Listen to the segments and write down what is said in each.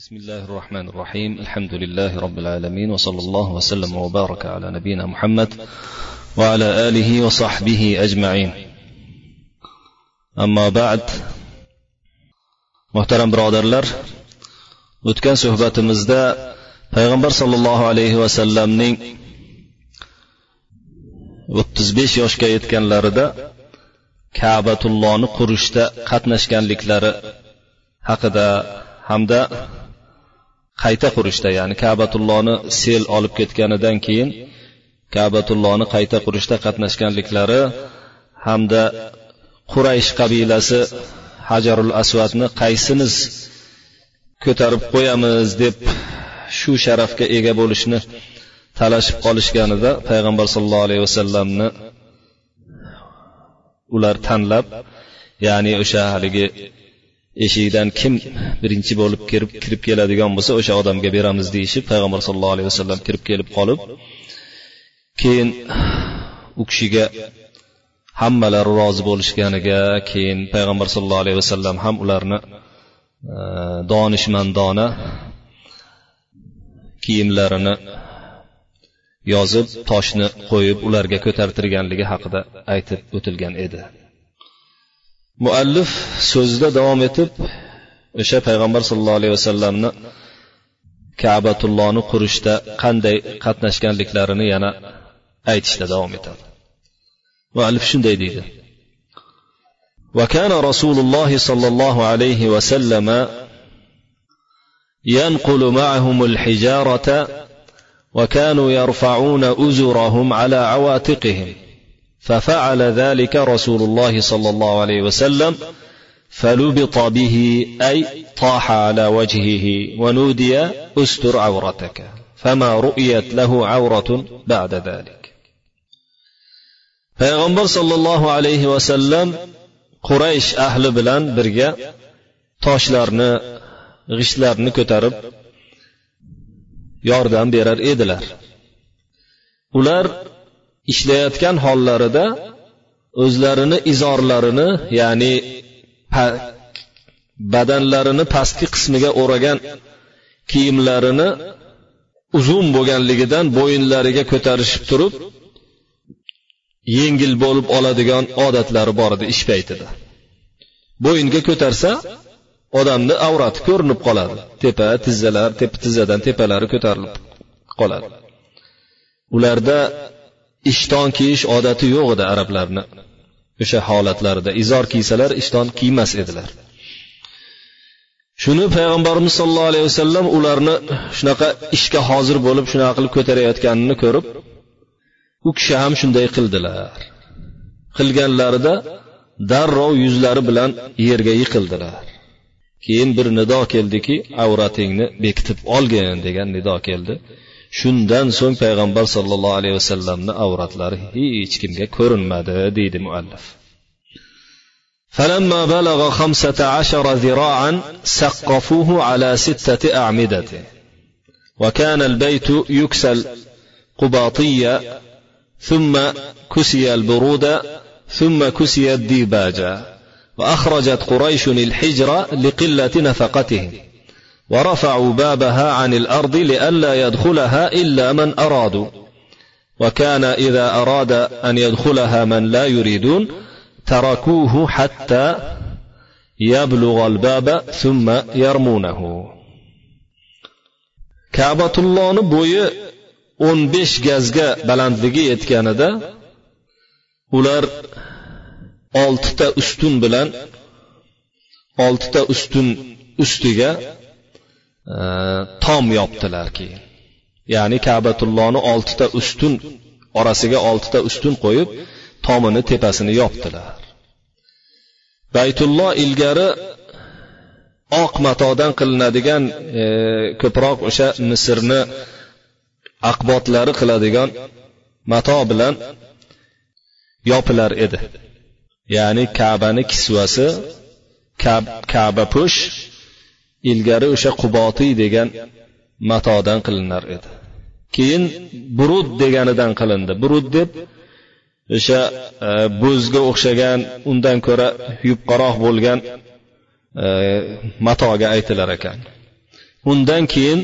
بسم الله الرحمن الرحيم الحمد لله رب العالمين وصلى الله وسلم وبارك على نبينا محمد وعلى اله وصحبه اجمعين اما بعد muhtaram birodarlar o'tgan suhbatimizda payg'ambar sollallohu alayhi vasallamning o'ttiz besh yoshga yetganlarida kabatullohni qurishda qatnashganliklari haqida hamda qayta qurishda ya'ni kabatullohni sel olib ketganidan keyin kabatullohni qayta qurishda qatnashganliklari hamda quraysh qabilasi hajarul asvadni qaysimiz ko'tarib qo'yamiz deb shu sharafga ega bo'lishni talashib qolishganida payg'ambar sollallohu alayhi vasallamni ular tanlab ya'ni o'sha haligi eshikdan kim birinchi bo'lib kirib kirib keladigan bo'lsa o'sha odamga beramiz deyishib payg'ambar sallallohu alayhi vasallam kirib kelib qolib keyin u kishiga hammalari rozi bo'lishganiga keyin payg'ambar sallallohu alayhi vasallam ham ularni e, donishmandona kiyimlarini yozib toshni qo'yib ularga ko'tartirganligi haqida aytib o'tilgan edi. muallif so'zida davom etib o'sha payg'ambar sollallohu alayhi vasallamni kabatullohni qurishda qanday qatnashganliklarini yana aytishda davom etadi muallif shunday deydi وكان رسول الله صلى الله عليه وسلم ينقل معهم الحجاره وكانوا يرفعون ازرهم على عواتقهم ففعل ذلك رسول الله صلى الله عليه وسلم فلبط به أي طاح على وجهه ونودي أستر عورتك فما رؤيت له عورة بعد ذلك. فيغمر صلى الله عليه وسلم قريش أهل بلان برجا toshlarni g'ishtlarni ko'tarib yordam berar edilar. Ular ishlayotgan hollarida o'zlarini izorlarini ya'ni badanlarini pastki qismiga o'ragan kiyimlarini uzun bo'lganligidan bo'yinlariga ko'tarishib turib yengil bo'lib oladigan odatlari bor edi ish paytida. Bo'yinga ko'tarsa odamni avrati ko'rinib qoladi. Tepa tizzalar tepa tizzadan tepalari ko'tarilib qoladi. Ularda ishton kiyish odati yo'q edi arablarni. O'sha holatlarida izor kiysalar ishton kiymas edilar. Shuni payg'ambarimiz sollallohu alayhi vasallam ularni shunaqa ishga hozir bo'lib shunaqa qilib ko'tarayotganini ko'rib u kishi ham shunday qildilar. Qilganlarida darrov yuzlari bilan yerga yiqildilar. Keyin bir nido keldiki avratingni bekitib olgin degan nido keldi. Shundan so'ng payg'ambar sollallohu alayhi vasallamni avratlari hech kimga ko'rinmadi deydi muallif. فلما بلغ خمسة عشر ذراعا سقفوه على ستة أعمدة وكان البيت يكسى القباطية ثم كسي البرود ثم كسي الديباجا وأخرجت قريش الحجر لقلة نفقتهم ورفعوا بابها عن الارض لئلا يدخلها الا من ارادوا وكان اذا اراد ان يدخلها من لا يريدون تركوه حتى يبلغ الباب ثم يرمونه kabatullohni bo'yi o'n besh gazga balandligi yetganida ular oltita ustun bilan oltita ustun ustiga tom yopdilar keyin. Ya'ni kabatullohni oltita ustun orasiga oltita ustun qo'yib tomini tepasini yopdilar. Baytulloh ilgari oq matodan qilinadigan e, ko'proq o'sha misrni aqbotlari qiladigan mato bilan yopilar edi. Ya'ni kabani kisvasi kaba push ilgari o'sha qubotiy degan matodan qilinar edi. Keyin burud deganidan qilindi. Burud deb o'sha e, bo'zga o'xshagan undan ko'ra yupqaroq bo'lgan e, matoga aytilar ekan. Undan keyin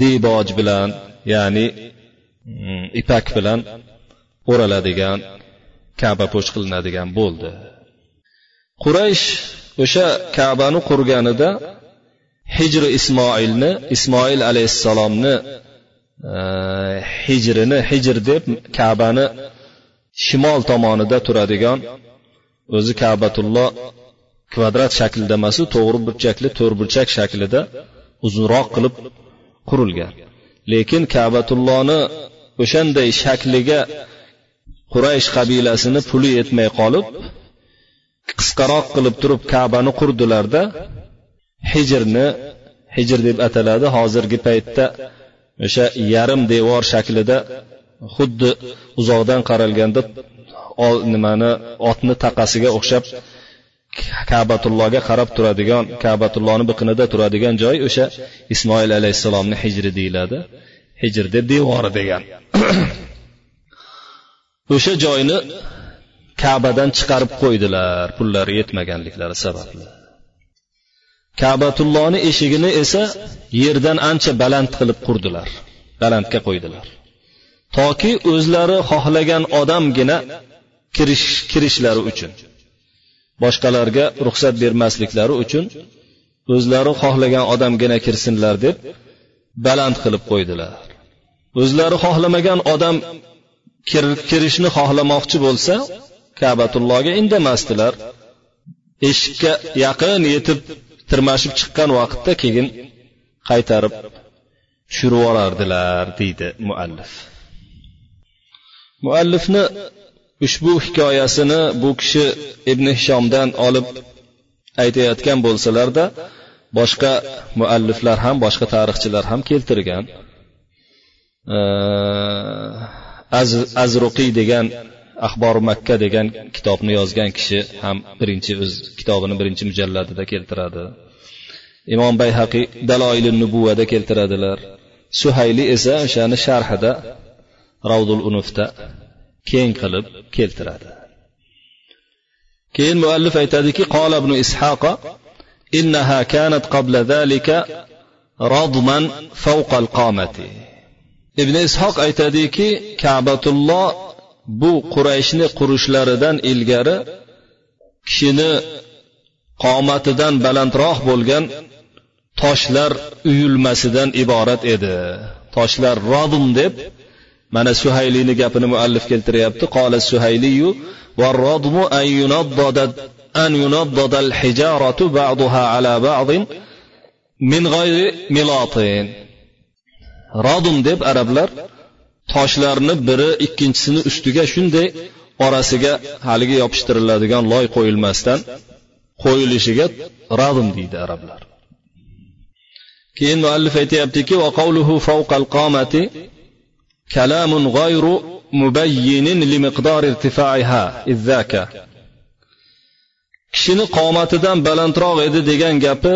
deboj bilan ya'ni mm, ipak bilan o'raladigan kaba po'sh qilinadigan bo'ldi. Quraysh o'sha kabani qurganida hijri ismoilni ismoil alayhissalomni e, hijrini hijr deb kabani shimol tomonida turadigan o'zi kabatulloh kvadrat shaklida emasu to'g'ri burchakli to'rtburchak shaklida uzunroq qilib qurilgan. Lekin kabatullohni o'shanday shakliga quraysh qabilasini puli yetmay qolib qisqaroq qilib turib kabani qurdilarda hijrni hijr deb ataladi. Hozirgi paytda o'sha yarim devor shaklida xuddi uzoqdan qaralganda nimani otni taqasiga o'xshab kabatullohga qarab turadigan kabatullohni biqinida turadigan joy o'sha ismoil alayhissalomni hijri deyiladi. Hijr deb devori degan. O'sha joyni kabadan chiqarib qo'ydilar pullari yetmaganliklari sababli. Kabatullohni eshigini esa yerdan ancha baland qilib qurdilar balandga qo'ydilar. Toki o'zlari xohlagan odamgina kirish kirishlari uchun boshqalarga ruxsat bermasliklari uchun o'zlari xohlagan odamgina kirsinlar deb baland qilib qo'ydilar. O'zlari xohlamagan odam kirishni xohlamoqchi bo'lsa kabatullohga indamasdilar. Eshikka yaqin yetib tirmashib chiqqan vaqtda keyin qaytarib tushirib yuborardilar deydi muallif. Muallifni ushbu hikoyasini bu kishi ibn hishomdan olib aytayotgan bo'lsalarda boshqa mualliflar ham boshqa tarixchilar ham keltirgan. Azruqiy degan axbor makka degan kitobni yozgan kishi ham birinchi o'z kitobini birinchi mujalladida keltiradi. Imom bayhaqiy daloili nubuvada keltiradilar. Suhayli esa o'shani sharhida ravdul unufda keng qilib keltiradi. Keyin muallif aytadiki qola ibn ishaqa إنها كانت قبل ذلك رضما فوق القامة ابن إسحاق ishoq كعبة الله bu qurayshni qurishlaridan ilgari kishini qomatidan balandroq bo'lgan toshlar uyulmasidan iborat edi toshlar rodum deb mana suhayliyni gapini muallif keltiryapti qola suhayliyu والرضم أن ينضد أن ينضد الحجارة بعضها على بعض من غير ملاط radum deb arablar toshlarni biri ikkinchisini ustiga shunday orasiga haligi yopishtiriladigan loy qo'yilmasdan qo'yilishiga radum deydi arablar keyin muallif aytyaptiki كلام غير مبين لمقدار ارتفاعها إذ ذاك kishini qomatidan balandroq edi degan gapi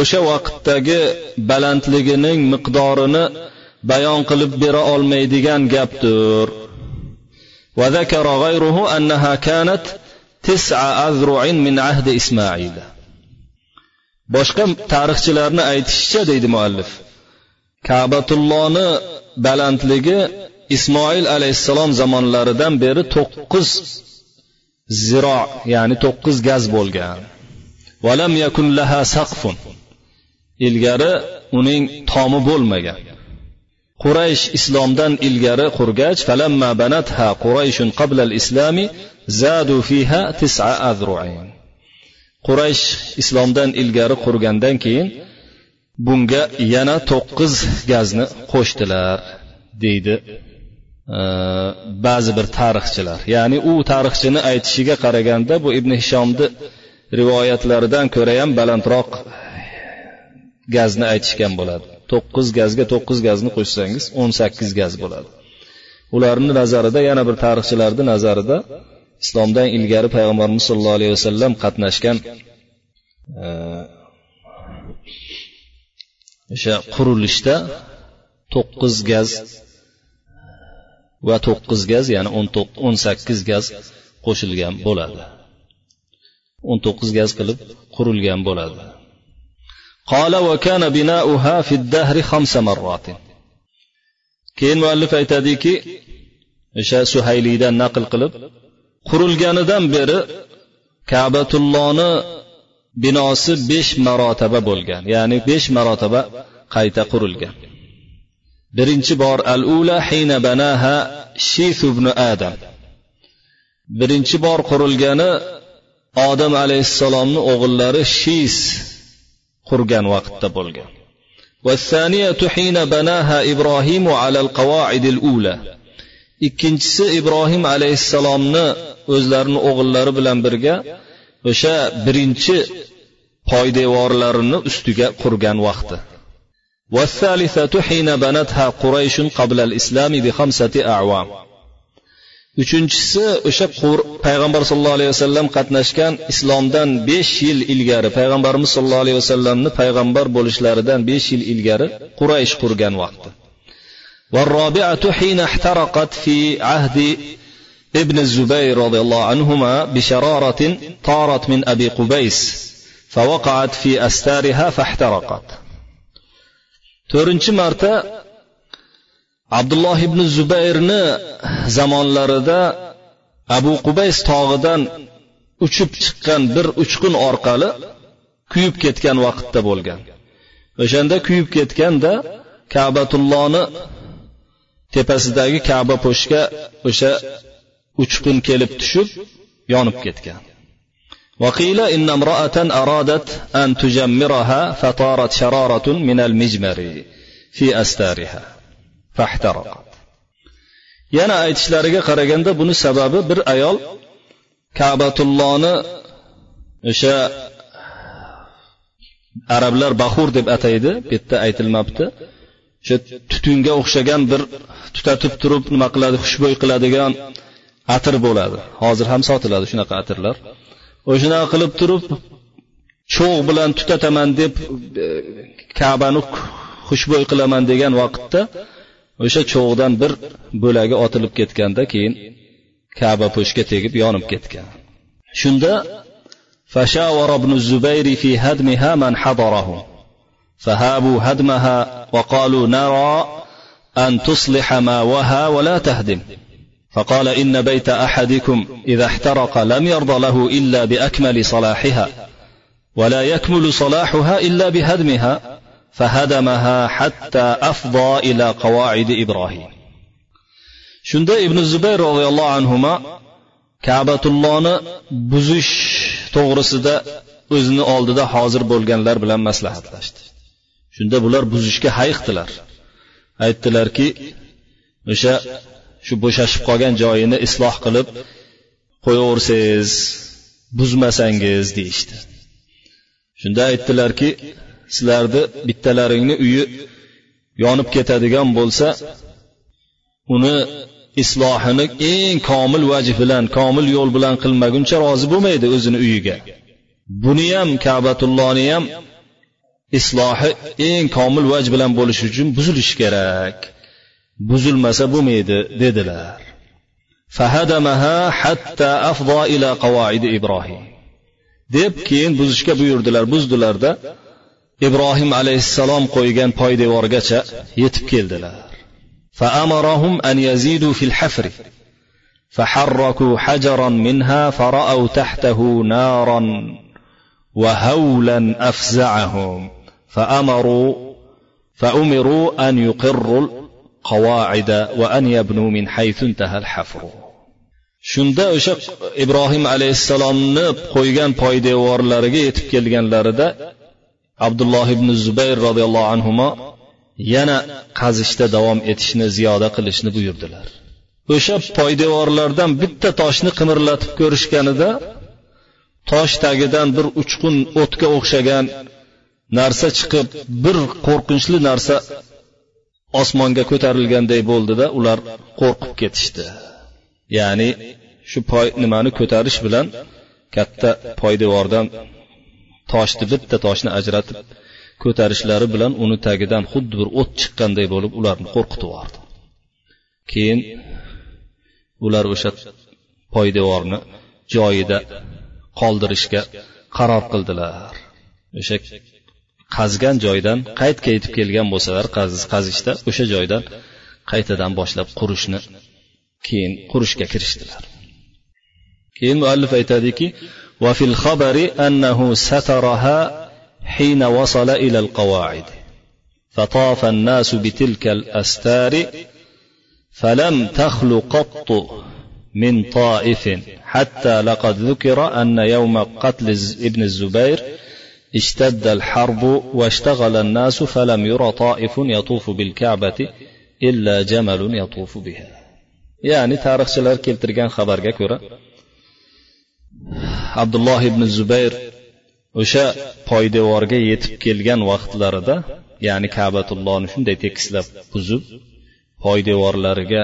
o'sha vaqtdagi balandligining miqdorini bayon qilib bera olmaydigan gapdir وذكر غيره أنها كانت تسع أذرع من عهد إسماعيل boshqa tarixchilarni aytishicha deydi muallif kabatullohni balandligi ismoil alayhissalom zamonlaridan beri to'qqiz ziro ya'ni to'qqiz gaz bo'lgan valam yakun laha saqfun ilgari uning tomi bo'lmagan Quraysh islomdan ilgari qurgach falamma banatha qurayshun qabla al-islami zadu fiha tis'a azru'in quraysh islomdan ilgari qurgandan keyin bunga yana to'qqiz gazni qo'shdilar deydi e, ba'zi bir tarixchilar. Ya'ni u tarixchini aytishiga qaraganda bu ibn hishomni rivoyatlaridan ko'ra ham balandroq gazni aytishgan bo'ladi. To'qqiz gazga to'qqiz gazni qo'shsangiz o'n sakkiz gaz bo'ladi. Ularni nazarida yana bir tarixchilarni nazarida islomdan ilgari payg'ambarimiz sollallohu alayhi vasallam qatnashgan e, o'sha qurilishda to'qqiz gaz va to'qqiz gaz ya'ni o'n sakkiz gaz qo'shilgan bo'ladi. O'n to'qqiz gaz qilib qurilgan bo'ladi. قال وكان بناؤها في الدهر خمس مرات keyin muallif aytadiki o'sha suhayliydan naql qilib qurilganidan beri kabatullohni binosi besh marotaba bo'lgan ya'ni besh marotaba qayta qurilgan birinchi bor al ula hina banaha shith ibn adam birinchi bor qurilgani odam alayhissalomni o'g'illari shis qurgan vaqtda bo'lgan والثانية حين بناها إبراهيم على القواعد الأولى ikkinchisi ibrohim alayhissalomni o'zlarini o'g'illari bilan birga o'sha birinchi poydevorlarini ustiga qurgan vaqti والثالثة حين بنتها قريش قبل الإسلام بخمسة أعوام uchinchisi o'sha payg'ambar sallallohu alayhi vasallam qatnashgan islomdan besh yil ilgari payg'ambarimiz sallallohu alayhi vasallamni payg'ambar bo'lishlaridan besh yil ilgari quraysh qurgan vaqti والرابعة حين احترقت في عهد ابن الزبير رضي الله عنهما بشرارة طارت من أبي قبيس فوقعت في أستارها فاحترقت to'rtinchi marta abdulloh ibn zubayrni zamonlarida abu qubays tog'idan uchib chiqqan bir uchqun orqali kuyib ketgan vaqtda bo'lgan o'shanda kuyib ketganda kabatullohni tepasidagi kaba po'shga o'sha uchqun kelib tushib yonib ketgan وقيل إن امرأة أرادت أن تجمرها فطارت شرارة من المجمر في أستارها fahtaraqa yana aytishlariga qaraganda buni sababi bir ayol kabatullohni o'sha arablar bahur deb ataydi. Bu yerda aytilmabdi. O'sha tutunga o'xshagan bir tutatib turib nima qiladi xushbo'y qiladigan atir bo'ladi. Hozir ham sotiladi shunaqa atirlar. O'shanaqa qilib turib cho'g' bilan tutataman deb e, kabani xushbo'y qilaman degan vaqtda o'sha cho'g'dan bir bo'lagi otilib ketganda keyin kaba po'shga tegib yonib ketgan shunda فشاور ابن الزبير في هدمها من حضره فهابوا هدمها وقالوا نرى أن تصلح ما وها ولا تهدم فقال إن بيت أحدكم إذا احترق لم يرضى له إلا بأكمل صلاحها ولا يكمل صلاحها إلا بهدمها فهدمها حتى أفضى إلى قواعد إبراهيم shunda ibn zubayr roziyallohu anhu kabatullohni buzish to'g'risida o'zini oldida hozir bo'lganlar bilan maslahatlashdi shunda bular buzishga hayiqdilar aytdilarki o'sha shu bo'shashib qolgan joyini isloh qilib qo'yaversangiz buzmasangiz deyishdi shunda aytdilarki sizlarni bittalaringni uyi yonib ketadigan bo'lsa uni islohini eng komil vajh bilan komil yo'l bilan qilmaguncha rozi bo'lmaydi o'zini uyiga. Buni ham kabatullohni ham islohi eng komil vaj bilan bo'lishi uchun buzilishi kerak. Buzilmasa bo'lmaydi dedilar. Fahadamaha hatta afzo ila qavoidi ibrohim deb keyin buzishga buyurdilar buzdilarda ibrohim alayhissalom qo'ygan poydevorgacha yetib keldilar فأمرهم أن يزيدوا في الحفر فحركوا حجرا منها فرأوا تحته نارا وهولا أفزعهم فأمروا فأمروا أن يقروا القواعد وأن يبنوا من حيث انتهى الحفر shunda o'sha ibrohim alayhissalomni qo'ygan poydevorlariga yetib kelganlarida abdulloh ibn zubayr roziyallohu anhu yana qazishda davom etishni ziyoda qilishni buyurdilar. O'sha poydevorlardan bitta toshni qimirlatib ko'rishganida tosh tagidan bir uchqun o'tga o'xshagan narsa chiqib bir qo'rqinchli narsa osmonga ko'tarilganday bo'ldida ular qo'rqib ketishdi. Ya'ni shu poy nimani ko'tarish bilan katta poydevordan toshni bitta toshni ajratib ko'tarishlari bilan uni tagidan xuddi bir o't chiqqanday bo'lib ularni qo'rqitib yubordi keyin ular o'sha poydevorni joyida qoldirishga qaror qildilar. O'sha qazgan joydan qaytga ketib kelgan bo'lsalar qazishda o'sha joydan qaytadan boshlab qurishni keyin qurishga kirishdilar. Keyin muallif aytadiki وفي الخبر أنه سترها حين وصل إلى القواعد. فطاف الناس بتلك الأستار فلم تخل قط من طائف حتى لقد ذكر أن يوم قتل ابن الزبير اشتد الحرب واشتغل الناس فلم ير طائف يطوف بالكعبة إلا جمل يطوف بها. يعني tarixchilar keltirgan xabarga ko'ra abdulloh ibn zubayr o'sha poydevorga yetib kelgan vaqtlarida ya'ni kabatullohni shunday tekislab buzib poydevorlariga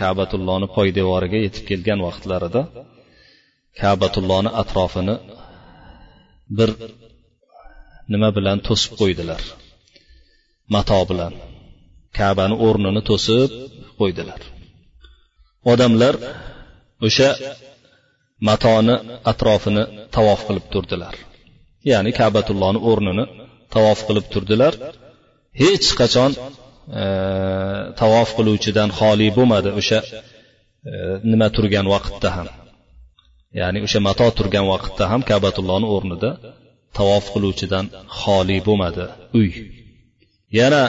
kabatullohni poydevoriga yetib kelgan vaqtlarida kabatullohni atrofini bir nima bilan to'sib qo'ydilar. Mato bilan kabani o'rnini to'sib qo'ydilar. Odamlar o'sha matoni atrofini tavof qilib turdilar. Ya'ni kabatullohni o'rnini tavof qilib turdilar. Hech qachon e, tavof qiluvchidan xoli bo'lmadi o'sha e, nima turgan vaqtda ham. Ya'ni o'sha mato turgan vaqtda ham kabatullohni o'rnida tavof qiluvchidan xoli bo'lmadi uy. Yana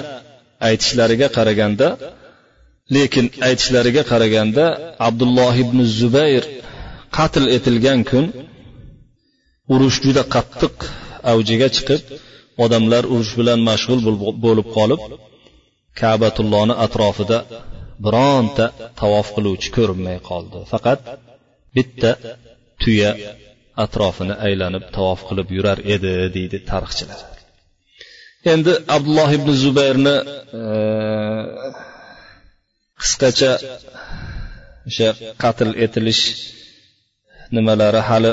aytishlariga qaraganda lekin aytishlariga qaraganda abdulloh ibn zubayr qatl etilgan kun urush juda qattiq avjiga chiqib odamlar urush bilan mashg'ul bo'lib qolib kabatullohni atrofida bironta tavof qiluvchi ko'rinmay qoldi. Faqat bitta tuya atrofini aylanib tavof qilib yurar edi deydi tarixchilar. Endi abdulloh ibn zubayrni e, qisqacha o'sha qatl etilish nimalari hali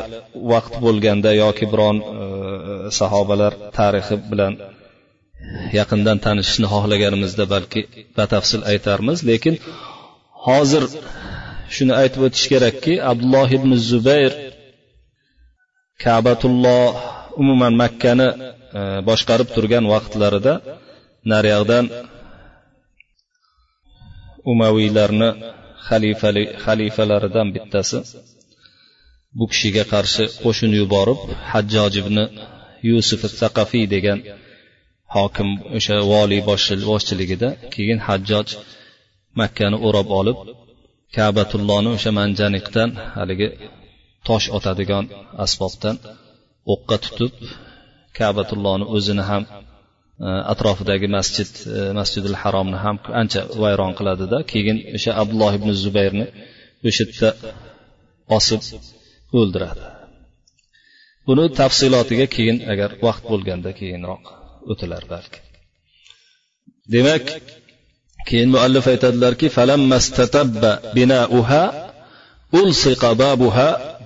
vaqt bo'lganda yoki biron e, sahobalar tarixi bilan yaqindan tanishishni xohlaganimizda balki batafsil aytarmiz. Lekin hozir shuni aytib o'tish kerakki abdulloh ibn zubayr kabatulloh umuman makkani e, boshqarib turgan vaqtlarida naryoqdan umaviylarni xalifalaridan bittasi bu kishiga qarshi qo'shin yuborib hajjoj ibn yusuf saqafiy degan hokim o'sha voliy boshchiligida keyin hajjoj makkani o'rab olib kabatullohni o'sha manjaniqdan haligi tosh otadigan asbobdan o'qqa tutib kabatullohni o'zini ham e, atrofidagi masjid e, masjidil haromni ham ancha vayron qiladida. Keyin o'sha abdulloh ibn zubayrni o'sha yerda osib o'ldiradi buni tafsilotiga keyin agar vaqt bo'lganda keyinroq o'tilar balki demak keyin muallif aytadilarki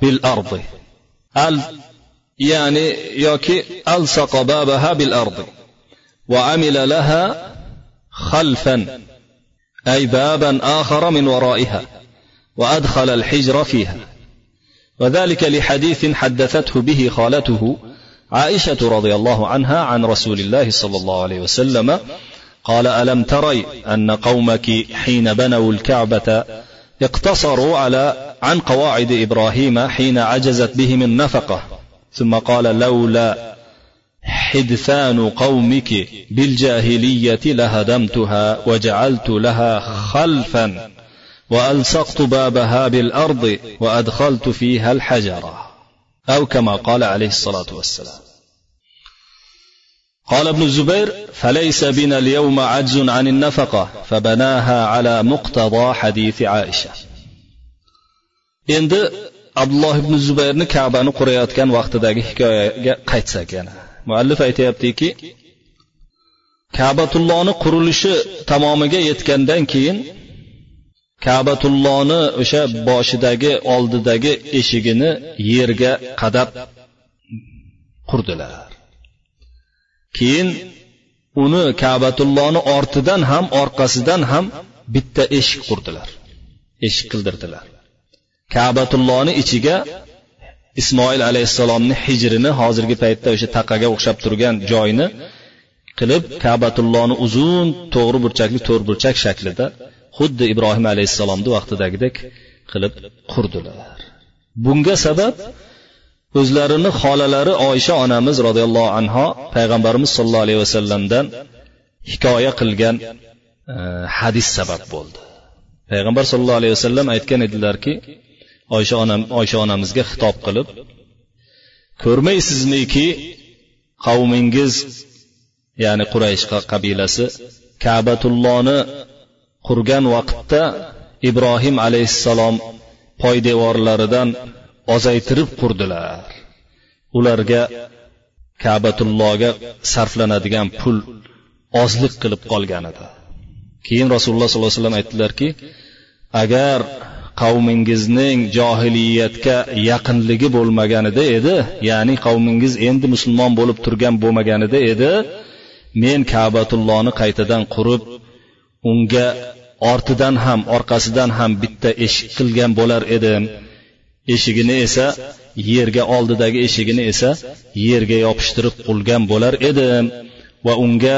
bil ardi al ya'ni yoki alsaqa babaha bil ardi وعمل لها خلفا أي بابا آخر من ورائها وأدخل الحجر فيها وذلك لحديث حدثته به خالته عائشة رضي الله عنها عن رسول الله صلى الله عليه وسلم قال ألم تري أن قومك حين بنوا الكعبة اقتصروا على عن قواعد إبراهيم حين عجزت بهم النفقة؟ ثم قال لولا حدثان قومك بالجاهلية لهدمتها وجعلت لها خلفا والصقت بابها بالارض وادخلت فيها الحجره أو كما قال عليه الصلاه والسلام قال ابن الزبير فليس بنا اليوم عجز عن النفقه فبناها على مقتضى حديث عائشه endi abdulloh ibn zubayrni kabani qurayotgan vaqtidagi hikoyaga qaytsak yana muallif aytyaptiki kabatullohni qurilishi tamomiga yetgandan keyin kabatullohni o'sha boshidagi oldidagi eshigini yerga qadab qurdilar. Keyin uni kabatullohni ortidan ham orqasidan ham bitta eshik qurdilar. Eshik qildirdilar. Kabatullohni ichiga ismoil alayhissalomni hijrini hozirgi paytda o'sha taqaga o'xshab turgan joyni qilib kabatullohni uzun to'g'ri burchakli to'rt burchak shaklida xuddi ibrohim alayhissalomni vaqtidagidek qilib qurdilar. Bunga sabab o'zlarini xolalari oysha onamiz roziyallohu anho payg'ambarimiz sollallohu alayhi vasallamdan hikoya qilgan e, hadis sabab bo'ldi. Payg'ambar sollallohu alayhi vasallam aytgan edilarki oysha onam oysha onamizga xitob qilib ko'rmaysizmiki qavmingiz ya'ni quraysh qabilasi kabatullohni qurgan vaqtda ibrohim alayhissalom poydevorlaridan ozaytirib qurdilar. Ularga kabatullohga sarflanadigan pul ozlik qilib qolgan edi. Keyin rasululloh sollallohu alayhi vasallam aytdilarki agar qavmingizning johiliyatga yaqinligi bo'lmaganida edi ya'ni qavmingiz endi musulmon bo'lib turgan bo'lmaganida edi men kabatullohni qaytadan qurib unga ortidan ham orqasidan ham bitta eshik qilgan bo'lar edim eshigini esa yerga oldidagi eshigini esa yerga yopishtirib qulgan bo'lar edim va unga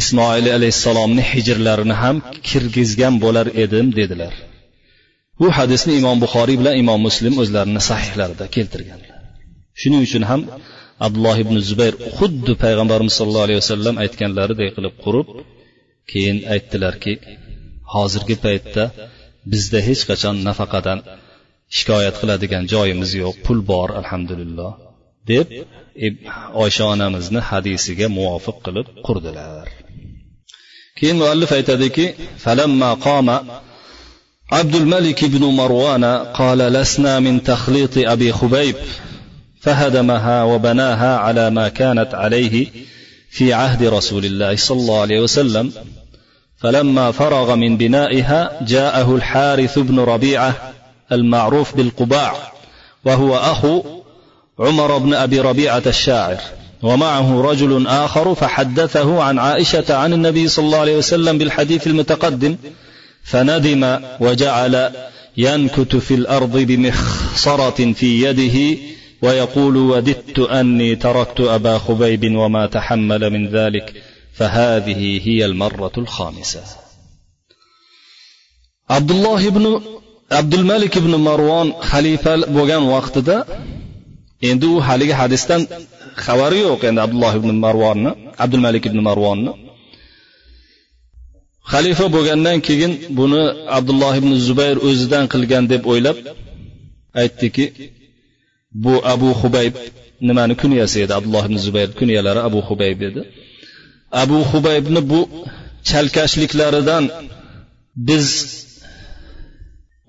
ismoil alayhissalomni hijrlarini ham kirgizgan bo'lar edim dedilar. Bu hadisni imom buxoriy bilan imom muslim o'zlarini sahihlarida keltirganlar. Shuning uchun ham abdulloh ibn zubayr xuddi payg'ambarimiz sollallohu alayhi vasallam aytganlaridek qilib qurib keyin aytdilarki hozirgi paytda bizda hech qachon nafaqadan shikoyat qiladigan joyimiz yo'q pul bor alhamdulillah deb oysha onamizni hadisiga muvofiq qilib qurdilar keyin muallif aytadiki falamma qoma عبد الملك بن مروان قال لسنا من تخليط ابي خبيب فهدمها وبناها على ما كانت عليه في عهد رسول الله صلى الله عليه وسلم فلما فرغ من بنائها جاءه الحارث بن ربيعة المعروف بالقباع وهو أخو عمر بن أبي ربيعة الشاعر ومعه رجل آخر فحدثه عن عائشة عن النبي صلى الله عليه وسلم بالحديث المتقدم فندم وجعل ينكت في الأرض بمخصرة في يده ويقول وددت أني تركت أبا خبيب وما تحمل من ذلك فهذه هي المرة الخامسة عبد الله بن abdulmalik ibn marvon xalifa bo'lgan vaqtida endi u haligi hadisdan xabari yo'q endi abdulloh ibn marvonni abdulmalik ibn marvonni xalifa bo'lgandan keyin buni abdulloh ibn zubayr o'zidan qilgan deb o'ylab aytdiki bu abu hubayb nimani kunyasi edi abdulloh ibn zubayr kunyalari abu hubayb edi abu hubaybni bu chalkashliklaridan biz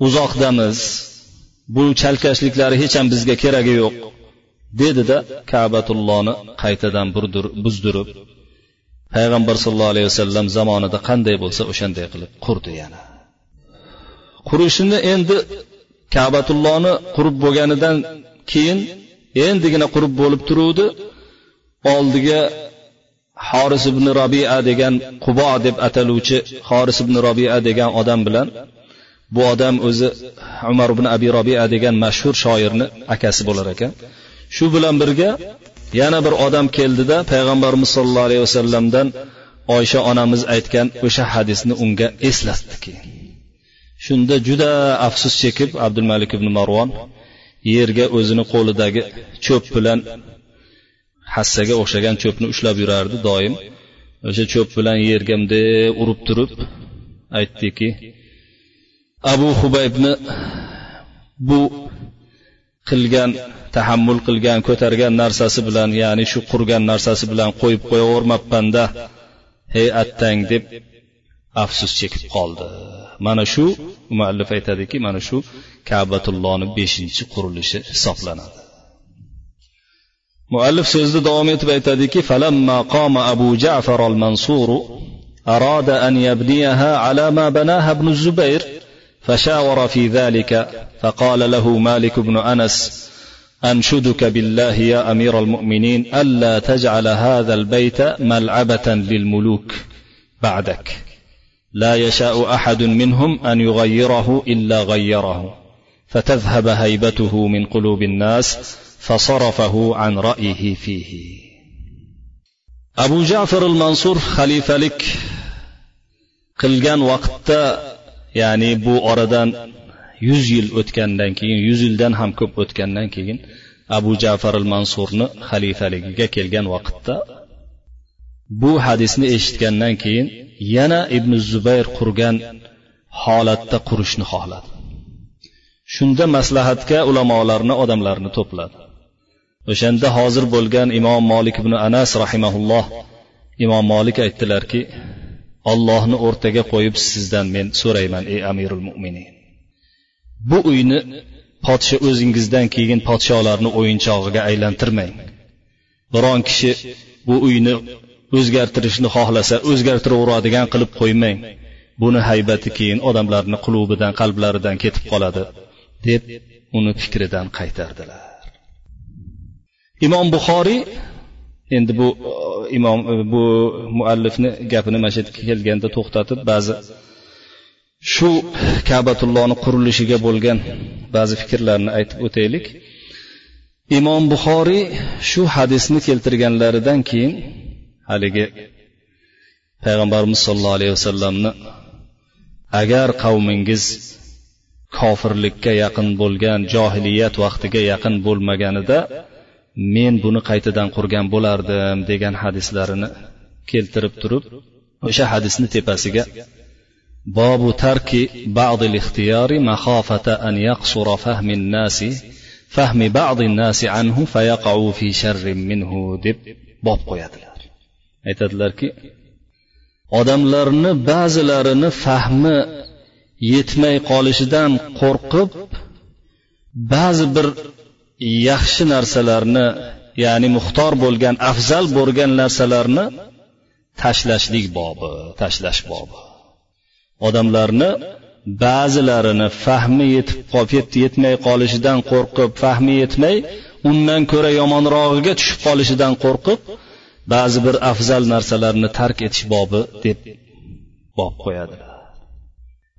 uzoqdamiz. Bu chalkashliklari hech ham bizga keragi yo'q dedida kabatullohni qaytadan buzdirib. Payg'ambar sollallohu alayhi vasallam zamonida qanday bo'lsa o'shanday qilib qurdi yana. Qurishini endi kabatullohni qurib bo'lganidan keyin endigina qurib bo'lib turuvdi. Oldiga horis ibn robia degan qubo deb ataluvchi horis ibn robia degan odam bilan bu odam o'zi umar ibn abi robia degan mashhur shoirni akasi bo'lar ekan. Shu bilan birga yana bir odam keldida payg'ambarimiz sollallohu alayhi vasallamdan oysha onamiz aytgan o'sha hadisni unga eslatdiki. Shunda juda afsus chekib abdulmalik ibn marvon yerga o'zini qo'lidagi cho'p bilan hassaga o'xshagan cho'pni ushlab yurardi doim. O'sha cho'p bilan yerga bunday urib turib aytdiki abu hubaybni bu qilgan tahammul qilgan ko'targan narsasi bilan ya'ni shu qurgan narsasi bilan qo'yib qo'yavermabmanda hey attang deb afsus chekib qoldi. Mana shu muallif aytadiki mana shu kabatullohni beshinchi qurilishi hisoblanadi. Muallif so'zni davom etib aytadiki falamma qoma abu ja'far al أراد أن يبنيها على ما بناها ابن الزبير فشاور في ذلك فقال له مالك بن أنس أنشدك بالله يا أمير المؤمنين ألا تجعل هذا البيت ملعبة للملوك بعدك. لا يشاء أحد منهم أن يغيره إلا غيره فتذهب هيبته من قلوب الناس فصرفه عن رايه فيه abu jafar al mansur xalifalik qilgan vaqtda ya'ni bu oradan yuz yil o'tgandan keyin yuz yildan ham ko'p o'tgandan keyin abu jafar al mansurni xalifaligiga kelgan vaqtda bu hadisni eshitgandan keyin yana ibn zubayr qurgan holatda qurishni xohladi shunda maslahatga ulamolarni odamlarni to'pladi O'shanda hozir bo'lgan imom molik ibn anas rahimaulloh imom molik aytdilarki ollohni o'rtaga qo'yib sizdan men so'rayman ey amirul mo'minin bu uyni podsho o'zingizdan keyin podsholarni o'yinchog'iga aylantirmang. Biron kishi bu uyni o'zgartirishni xohlasa o'zgartiraveradigan qilib qo'ymang. Buni haybati keyin odamlarni qulubidan qalblaridan ketib qoladi deb uni fikridan qaytardilar. Imom buxoriy endi bu e, imom e, bu muallifni gapini mana shu yerga kelganda to'xtatib ba'zi shu kabatullohni qurilishiga bo'lgan ba'zi fikrlarni aytib o'taylik. Imom buxoriy shu hadisni keltirganlaridan keyin haligi payg'ambarimiz sollallohu alayhi vasallamni agar qavmingiz kofirlikka yaqin bo'lgan johiliyat vaqtiga yaqin bo'lmaganida men buni qaytadan qurgan bo'lardim degan hadislarini keltirib turib o'sha hadisni tepasiga bobu tarki ba'dil ixtiyori mahofata an yaqsura fahmin nasi fahmi ba'di nasi anhu fayaqau fi sharrin minhu deb bob qo'yadilar. Aytadilarki odamlarni ba'zilarini fahmi yetmay qolishidan qo'rqib ba'zi bir yaxshi narsalarni ya'ni muxtor bo'lgan afzal bo'lgan narsalarni tashlashlik bobi tashlash bobi. Odamlarni ba'zilarini fahmi yetib qolib yetmay qolishidan qo'rqib fahmi yetmay undan ko'ra yomonrog'iga tushib qolishidan qo'rqib ba'zi bir afzal narsalarni tark etish bobi deb bob qo'yadilar.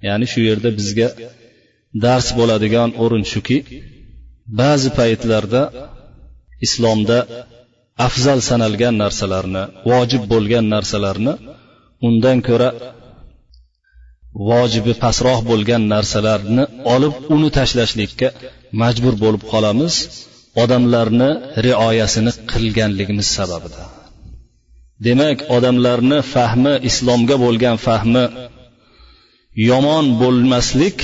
Ya'ni shu yerda bizga dars bo'ladigan o'rin shuki ba'zi paytlarda islomda afzal sanalgan narsalarni vojib bo'lgan narsalarni undan ko'ra vojibi pastroq bo'lgan narsalarni olib uni tashlashlikka majbur bo'lib qolamiz. Odamlarni rioyasini qilganligimiz sababida. Demak odamlarni fahmi islomga bo'lgan fahmi yomon bo'lmaslik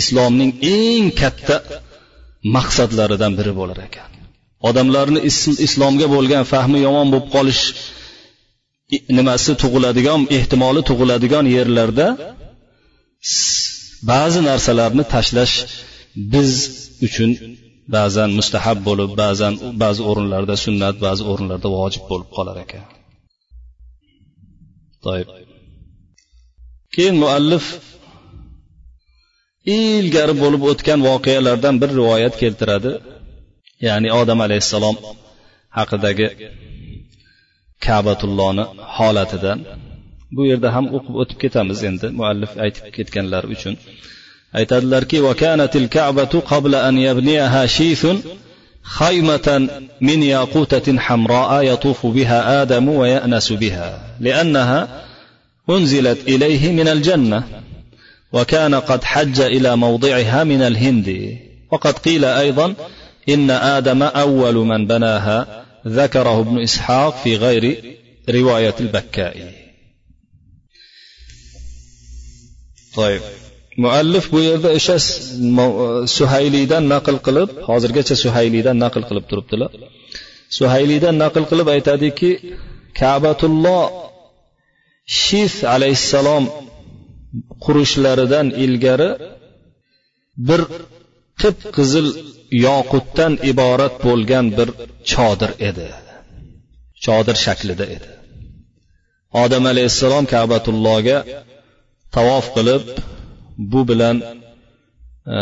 islomning eng katta maqsadlaridan biri bo'lar ekan. Odamlarni islomga bo'lgan fahmi yomon bo'lib qolish nimasi tug'iladigan ehtimoli tug'iladigan yerlarda ba'zi narsalarni tashlash biz uchun ba'zan mustahab bo'lib ba'zan ba'zi o'rinlarda sunnat ba'zi o'rinlarda vojib bo'lib qolar ekan. Keyin muallif ilgari bo'lib o'tgan voqealardan bir rivoyat keltiradi ya'ni odam alayhissalom haqidagi kabatullohni holatidan bu yerda ham o'qib o'tib ketamiz endi muallif aytib ketganlari uchun aytadilarki وكانت الكعبة قبل أن يبنيها شيث خيمة من ياقوتة حمراء يطوف بها آدم ويأنس بها لأنها أنزلت إليه من الجنة وكان قد حج إلى موضعها من الهند وقد قيل أيضا إن آدم أول من بناها ذكره ابن إسحاق في غير رواية البكائي طيب muallif bu yerda o'sha suhayliydan naql qilib hozirgacha suhayliydan naql qilib turibdilar suhayliydan naql qilib aytadiki kabatulloh shif alayhissalom qurishlaridan ilgari bir qip qizil yoqutdan iborat bo'lgan bir chodir edi. Chodir shaklida edi. Odam alayhissalom kabatullohga tavof qilib bu bilan e,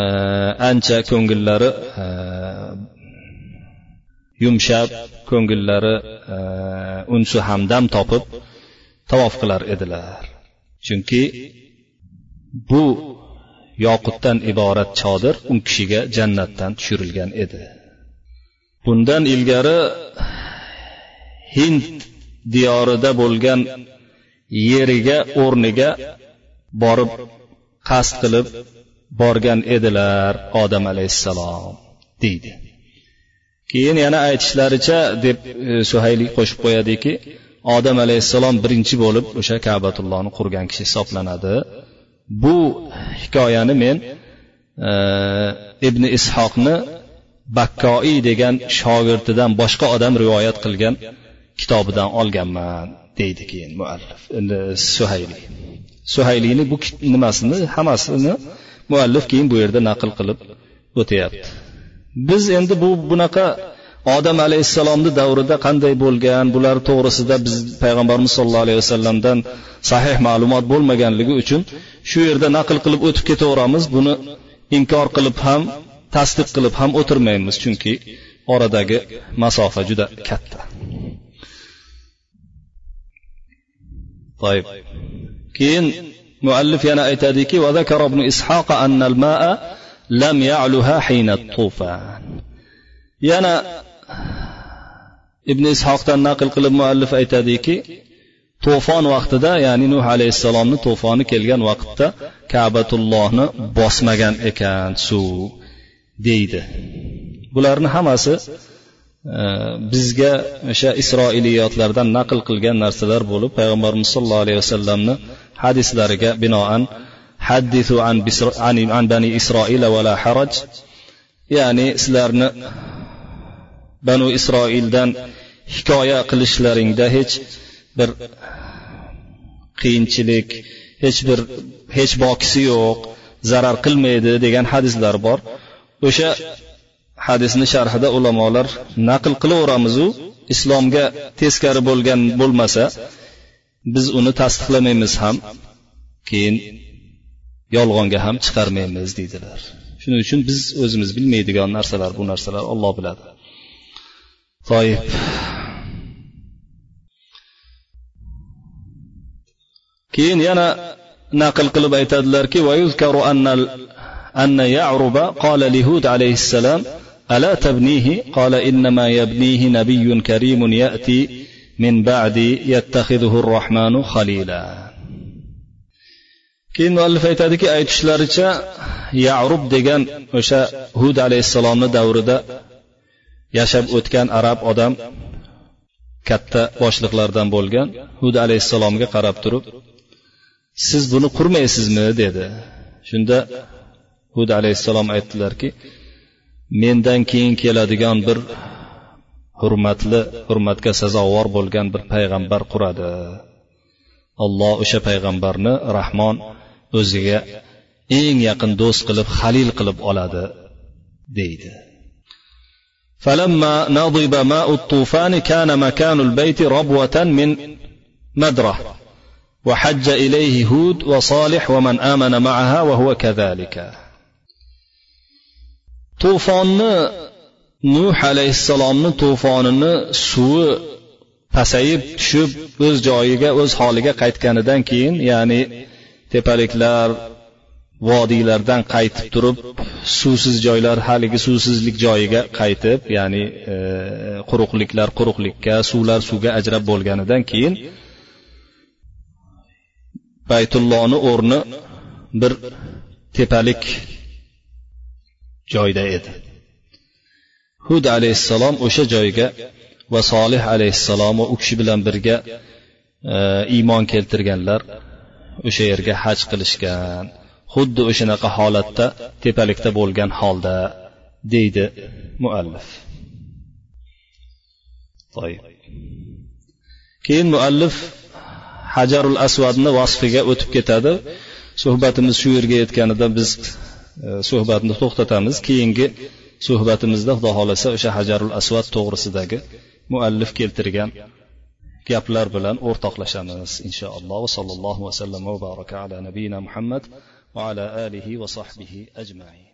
ancha ko'ngillari e, yumshab ko'ngillari e, unsu hamdam topib tavof qilar edilar. Chunki bu yoqutdan iborat chodir u kishiga jannatdan tushirilgan edi. Bundan ilgari hind diyorida bo'lgan yeriga o'rniga borib qasd qilib borgan edilar odam alayhissalom deydi. Keyin yana aytishlaricha deb e, suhayli qo'shib qo'yadiki odam alayhissalom birinchi bo'lib o'sha kabatullohni qurgan kishi hisoblanadi. Bu hikoyani men e, ibn ishoqni bakkoi degan shogirdidan boshqa odam rivoyat qilgan kitobidan olganman deydi keyin muallif. Suhayli. Suhayliyni bu nimasini hammasini muallif keyin bu yerda naql qilib o'tyapti. Biz endi bu bunaqa odam alayhissalomni davrida qanday bo'lgan bular to'g'risida biz payg'ambarimiz sollallohu alayhi vasallamdan sahih ma'lumot bo'lmaganligi uchun shu yerda naql qilib o'tib ketaveramiz buni inkor qilib ham tasdiq qilib ham o'tirmaymiz chunki oradagi masofa juda katta طيب keyin muallif yana aytadiki وذكر ابن إسحاق أن الماء لم يعلها حين الطوفان yana ibn ishoqdan naql qilib muallif aytadiki to'fon vaqtida ya'ni nuh alayhissalomni to'foni kelgan vaqtda kabatullohni bosmagan ekan suv deydi. Bularni hammasi e, bizga o'sha isroiliyotlardan naql qilgan narsalar bo'lib payg'ambarimiz sollallohu alayhi vasallamni hadislariga binoan haddisu an, an bani isroila vala haraj ya'ni sizlarni banu isroildan hikoya qilishlaringda hech bir qiyinchilik hech bir hech bokisi yo'q zarar qilmaydi degan hadislar bor. O'sha hadisni sharhida ulamolar naql qilaveramizu islomga teskari bo'lgan bo'lmasa biz uni tasdiqlamaymiz ham keyin yolg'onga ham chiqarmaymiz deydilar. Shuning uchun biz o'zimiz bilmaydigan narsalar bu narsalar olloh biladi. Toib keyin yana naql qilib aytadilarki ويذكر أن أن يعرب قال لهود عليه السلام ألا تبنيه قال إنما يبنيه نبي كريم يأتي من بعد يتخذه الرحمن خليلا keyin muallif aytadiki aytishlaricha yarub degan o'sha hud alayhissalomni davrida yashab o'tgan arab odam katta boshliqlardan bo'lgan hud alayhissalomga qarab turib siz buni qurmaysizmi dedi shunda hud alayhissalom aytdilarki mendan keyin keladigan bir hurmatli hurmatga sazovor bo'lgan bir payg'ambar quradi alloh o'sha payg'ambarni rahmon o'ziga eng yaqin do'st qilib halil qilib oladi deydi فلما نضب ماء الطوفان كان مكان البيت ربوة من مدرة وحج إليه هود وصالح ومن آمن معها وهو كذلك طوفان nuh alayhissalomni to'fonini suvi pasayib tushib o'z joyiga o'z holiga qaytganidan keyin ya'ni tepaliklar vodiylardan qaytib turib suvsiz joylar haligi suvsizlik joyiga qaytib ya'ni e, quruqliklar quruqlikka suvlar suvga ajrab bo'lganidan keyin baytullohni o'rni bir tepalik joyda edi. Hud alayhissalom o'sha joyga va solih alayhissalom va u kishi bilan birga e, iymon keltirganlar o'sha yerga haj qilishgan. Xuddi o'shanaqa holatda tepalikda bo'lgan holda deydi muallif. Keyin muallif hajarul asvadni vasfiga o'tib ketadi. Suhbatimiz shu yerga yetganida biz e, suhbatni to'xtatamiz. Keyingi suhbatimizda xudo xohlasa o'sha hajarul asvad to'g'risidagi muallif keltirgan gaplar bilan o'rtoqlashamiz inshaalloh. Sallallohu vasallam va baraka ala nabiyina muhammad va ala alihi va sahbihi ajmain.